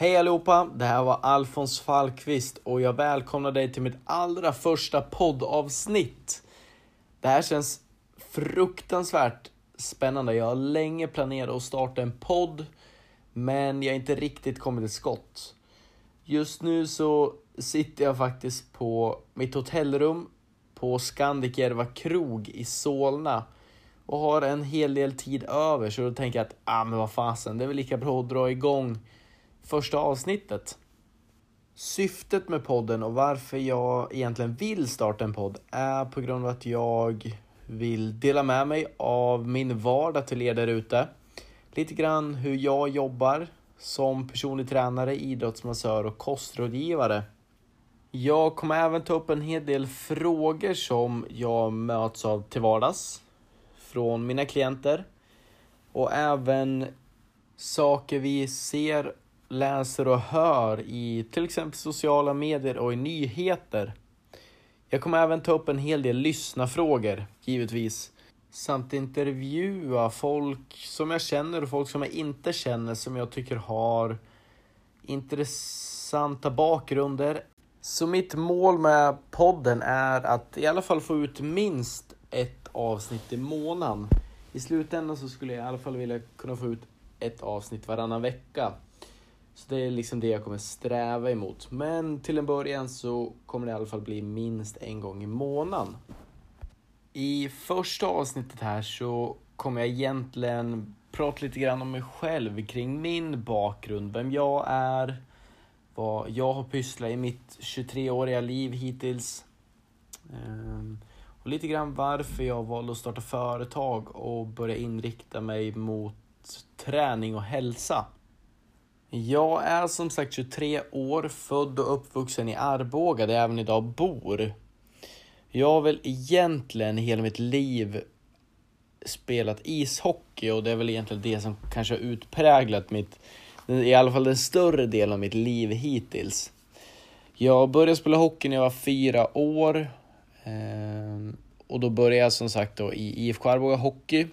Hej allihopa! Det här var Alfons Falkvist och jag välkomnar dig till mitt allra första poddavsnitt. Det här känns fruktansvärt spännande. Jag har länge planerat att starta en podd, men jag har inte riktigt kommit till skott. Just nu så sitter jag faktiskt på mitt hotellrum på Scandic Järva krog i Solna och har en hel del tid över så då tänker jag att ah, men vad fasen, det är väl lika bra att dra igång första avsnittet. Syftet med podden och varför jag egentligen vill starta en podd är på grund av att jag vill dela med mig av min vardag till er där ute. Lite grann hur jag jobbar som personlig tränare, idrottsmassör och kostrådgivare. Jag kommer även ta upp en hel del frågor som jag möts av till vardags från mina klienter och även saker vi ser, läser och hör i till exempel sociala medier och i nyheter. Jag kommer även ta upp en hel del lyssnarfrågor, givetvis, samt intervjua folk som jag känner och folk som jag inte känner som jag tycker har intressanta bakgrunder. Så mitt mål med podden är att i alla fall få ut minst ett avsnitt i månaden. I slutändan så skulle jag i alla fall vilja kunna få ut ett avsnitt varannan vecka. Så det är liksom det jag kommer sträva emot. Men till en början så kommer det i alla fall bli minst en gång i månaden. I första avsnittet här så kommer jag egentligen prata lite grann om mig själv, kring min bakgrund, vem jag är, vad jag har pysslat i mitt 23-åriga liv hittills. Ehm, och lite grann varför jag valde att starta företag och börja inrikta mig mot träning och hälsa. Jag är som sagt 23 år, född och uppvuxen i Arboga där jag även idag bor. Jag har väl egentligen hela mitt liv spelat ishockey och det är väl egentligen det som kanske har utpräglat mitt, i alla fall den större delen av mitt liv hittills. Jag började spela hockey när jag var fyra år ehm, och då började jag som sagt då i IFK Arboga Hockey.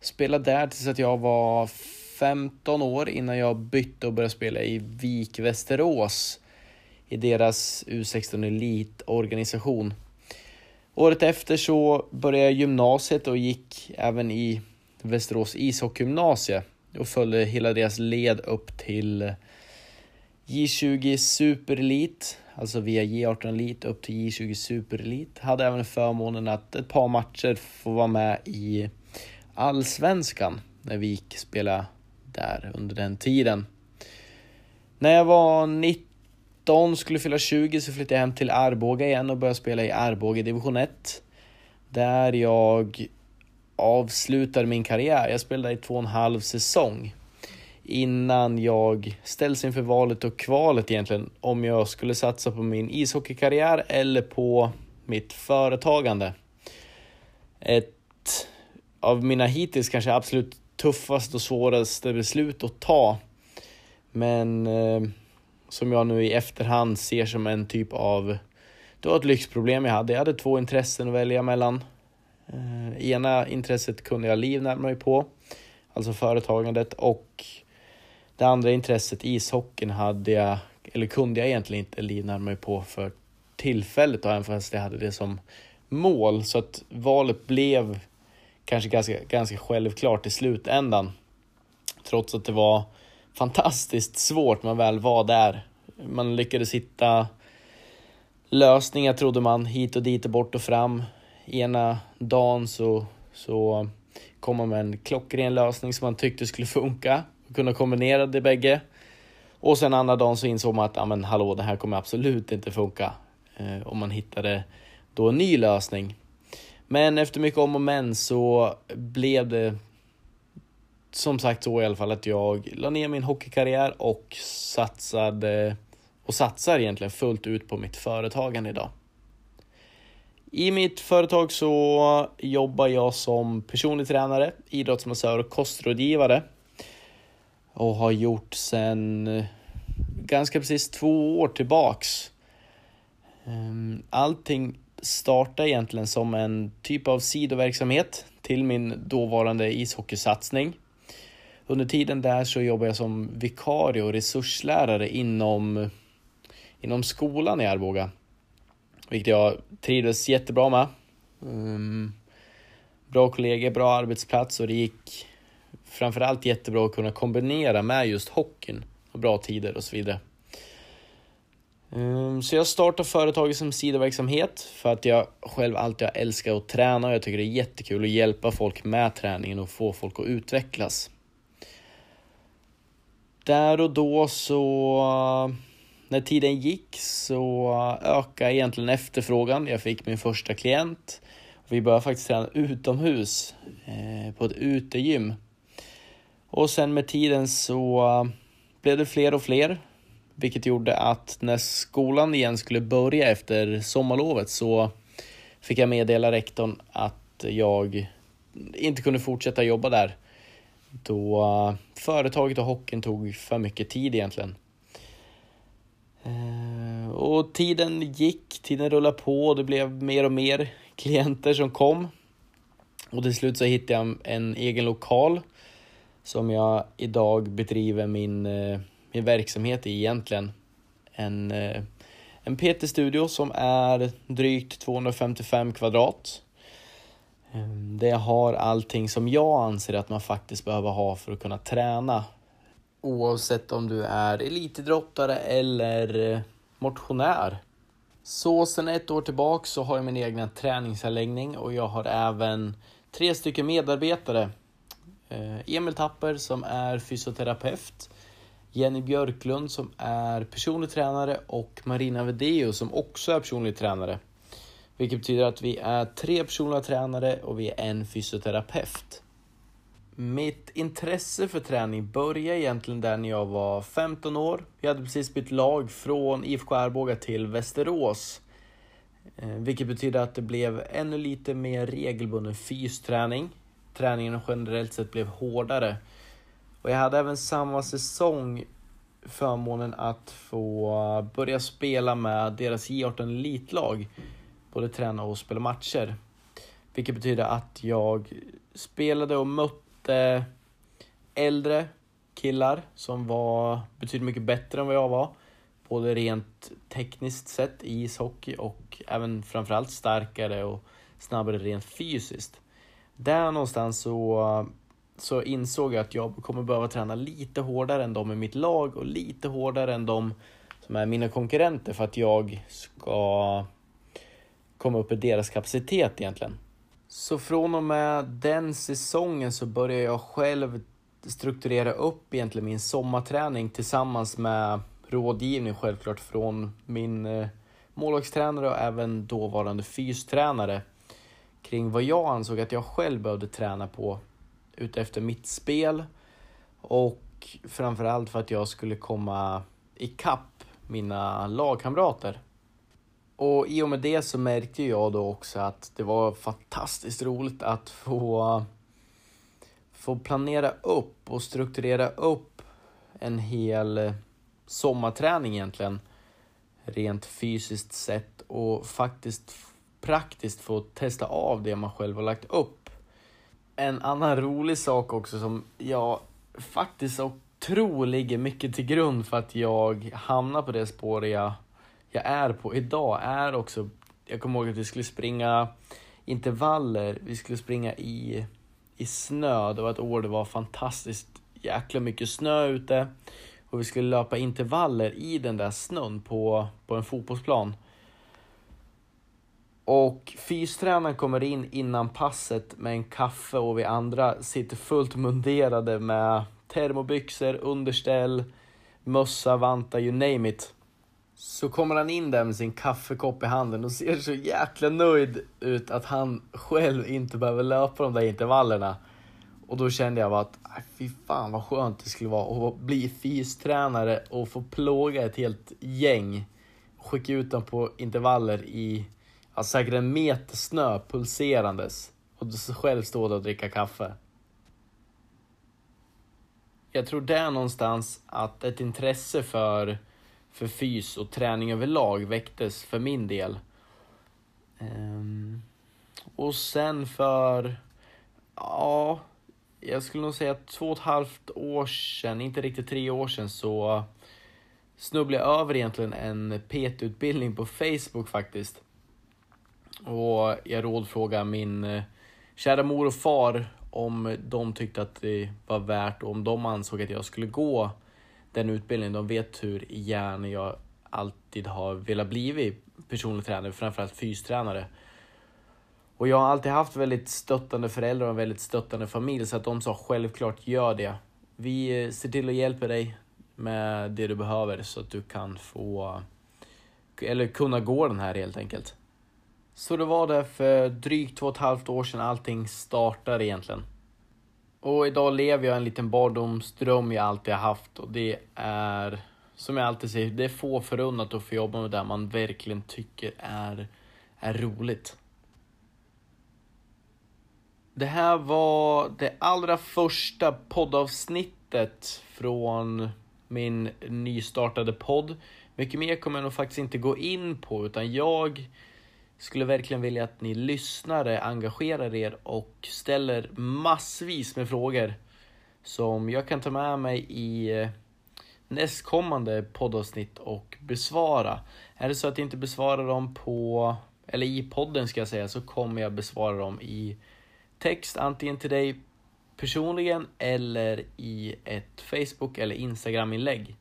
Spelade där tills att jag var 15 år innan jag bytte och började spela i Vik Västerås i deras U16 Elitorganisation. Året efter så började jag gymnasiet och gick även i Västerås ishockeygymnasie och följde hela deras led upp till J20 Super Elite alltså via J18 Elite upp till J20 Super Elite. Hade även förmånen att ett par matcher få vara med i Allsvenskan när vi gick spela där under den tiden. När jag var 19, skulle fylla 20, så flyttade jag hem till Arboga igen och började spela i Arboga division 1. Där jag avslutade min karriär. Jag spelade i två och en halv säsong innan jag ställs inför valet och kvalet egentligen om jag skulle satsa på min ishockeykarriär eller på mitt företagande. Ett av mina hittills kanske absolut tuffaste och svåraste beslut att ta. Men eh, som jag nu i efterhand ser som en typ av det var ett lyxproblem jag hade. Jag hade två intressen att välja mellan. Eh, ena intresset kunde jag livnära mig på, alltså företagandet och det andra intresset, ishockeyn, hade jag, eller kunde jag egentligen inte livnära mig på för tillfället, även fast jag hade det som mål. Så att valet blev kanske ganska, ganska självklart i slutändan. Trots att det var fantastiskt svårt när man väl var där. Man lyckades hitta lösningar trodde man, hit och dit och bort och fram. Ena dagen så, så kom man med en klockren lösning som man tyckte skulle funka och kunna kombinera det bägge. Och sen andra dagen så insåg man att, ja men hallå, det här kommer absolut inte funka. Eh, om man hittade då en ny lösning. Men efter mycket om och men så blev det som sagt så i alla fall att jag la ner min hockeykarriär och satsade och satsar egentligen fullt ut på mitt företagande idag. I mitt företag så jobbar jag som personlig tränare, idrottsmassör och kostrådgivare och har gjort sedan ganska precis två år tillbaks. Ehm, allting starta egentligen som en typ av sidoverksamhet till min dåvarande ishockeysatsning. Under tiden där så jobbade jag som vikarie och resurslärare inom, inom skolan i Arboga. Vilket jag trivdes jättebra med. Um, bra kollegor, bra arbetsplats och det gick framförallt jättebra att kunna kombinera med just hockeyn och bra tider och så vidare. Ehm, så jag startade företaget som sidoverksamhet för att jag själv alltid har älskat att träna och jag tycker det är jättekul att hjälpa folk med träningen och få folk att utvecklas. Där och då så, när tiden gick så ökade egentligen efterfrågan. Jag fick min första klient. Vi började faktiskt träna utomhus eh, på ett utegym. Och sen med tiden så blev det fler och fler. Vilket gjorde att när skolan igen skulle börja efter sommarlovet så fick jag meddela rektorn att jag inte kunde fortsätta jobba där. Då eh, företaget och hockeyn tog för mycket tid egentligen. Eh, och tiden gick, tiden rullade på och det blev mer och mer klienter som kom. Och till slut så hittade jag en egen lokal som jag idag bedriver min, eh, min verksamhet är egentligen. En, eh, en PT-studio som är drygt 255 kvadrat. Ehm, det har allting som jag anser att man faktiskt behöver ha för att kunna träna. Oavsett om du är elitidrottare eller eh, motionär. Så sen ett år tillbaka så har jag min egna träningsanläggning och jag har även tre stycken medarbetare. Ehm, Emil Tapper som är fysioterapeut. Jenny Björklund som är personlig tränare och Marina Vedeo som också är personlig tränare. Vilket betyder att vi är tre personliga tränare och vi är en fysioterapeut. Mitt intresse för träning började egentligen där när jag var 15 år. Jag hade precis bytt lag från IFK Arboga till Västerås. Eh, vilket betyder att det blev ännu lite mer regelbunden fysträning. Träningen generellt sett blev hårdare. Och jag hade även samma säsong förmånen att få börja spela med deras J18 elitlag både träna och spela matcher. Vilket betyder att jag spelade och mötte äldre killar som var betydligt mycket bättre än vad jag var. Både rent tekniskt sett i ishockey och även framförallt starkare och snabbare rent fysiskt. Där någonstans så, så insåg jag att jag kommer behöva träna lite hårdare än de i mitt lag och lite hårdare än de som är mina konkurrenter för att jag ska komma upp i deras kapacitet egentligen. Så från och med den säsongen så började jag själv strukturera upp egentligen min sommarträning tillsammans med rådgivning självklart från min eh, målvaktstränare och även dåvarande fystränare kring vad jag ansåg att jag själv behövde träna på utefter mitt spel och framförallt för att jag skulle komma ikapp mina lagkamrater. Och i och med det så märkte jag då också att det var fantastiskt roligt att få, få planera upp och strukturera upp en hel sommarträning egentligen. Rent fysiskt sett och faktiskt praktiskt få testa av det man själv har lagt upp. En annan rolig sak också som jag faktiskt tror ligger mycket till grund för att jag hamnar på det spår jag jag är på idag är också, jag kommer ihåg att vi skulle springa intervaller, vi skulle springa i, i snö, det var ett år det var fantastiskt jäkla mycket snö ute och vi skulle löpa intervaller i den där snön på, på en fotbollsplan. Och fystränaren kommer in innan passet med en kaffe och vi andra sitter fullt munderade med termobyxor, underställ, mössa, vantar, you name it. Så kommer han in där med sin kaffekopp i handen och ser så jäkla nöjd ut att han själv inte behöver löpa de där intervallerna. Och då kände jag bara att, fy fan vad skönt det skulle vara att bli fystränare och få plåga ett helt gäng. Skicka ut dem på intervaller i ja, säkert en meter snö pulserandes. Och själv stå där och dricka kaffe. Jag tror det någonstans att ett intresse för för fys och träning överlag väcktes för min del. Um, och sen för, ja, jag skulle nog säga två och ett halvt år sedan, inte riktigt tre år sedan, så snubblade jag över egentligen en PT-utbildning på Facebook faktiskt. Och jag rådfrågade min eh, kära mor och far om de tyckte att det var värt och om de ansåg att jag skulle gå den utbildningen. De vet hur gärna jag alltid har velat bli personlig tränare, framförallt fystränare. Och jag har alltid haft väldigt stöttande föräldrar och en väldigt stöttande familj så att de sa självklart gör det. Vi eh, ser till att hjälpa dig med det du behöver så att du kan få eller kunna gå den här helt enkelt. Så det var det för drygt två och ett halvt år sedan allting startade egentligen. Och idag lever jag en liten barndomsdröm jag alltid har haft och det är, som jag alltid säger, det är få förunnat att få jobba med det man verkligen tycker är, är roligt. Det här var det allra första poddavsnittet från min nystartade podd. Mycket mer kommer jag nog faktiskt inte gå in på utan jag skulle verkligen vilja att ni lyssnare engagerar er och ställer massvis med frågor som jag kan ta med mig i eh, nästkommande poddavsnitt och besvara. Är det så att jag inte besvarar dem på, eller i podden ska jag säga, så kommer jag besvara dem i text antingen till dig personligen eller i ett Facebook eller Instagram-inlägg.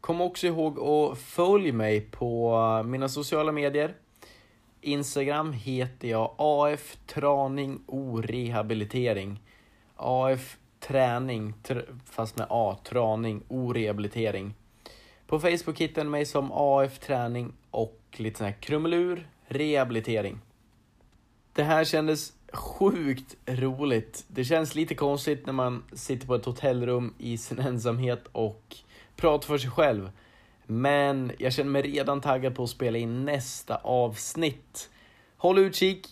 Kom också ihåg att följ mig på mina sociala medier. Instagram heter jag AF Traning O Rehabilitering. AF Träning, fast med A, Traning O Rehabilitering. På Facebook hittar ni mig som AF Träning och lite sån här krumelur Rehabilitering. Det här kändes sjukt roligt. Det känns lite konstigt när man sitter på ett hotellrum i sin ensamhet och pratar för sig själv. Men jag känner mig redan taggad på att spela in nästa avsnitt. Håll utkik!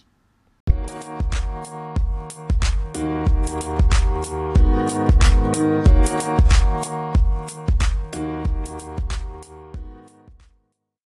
Thank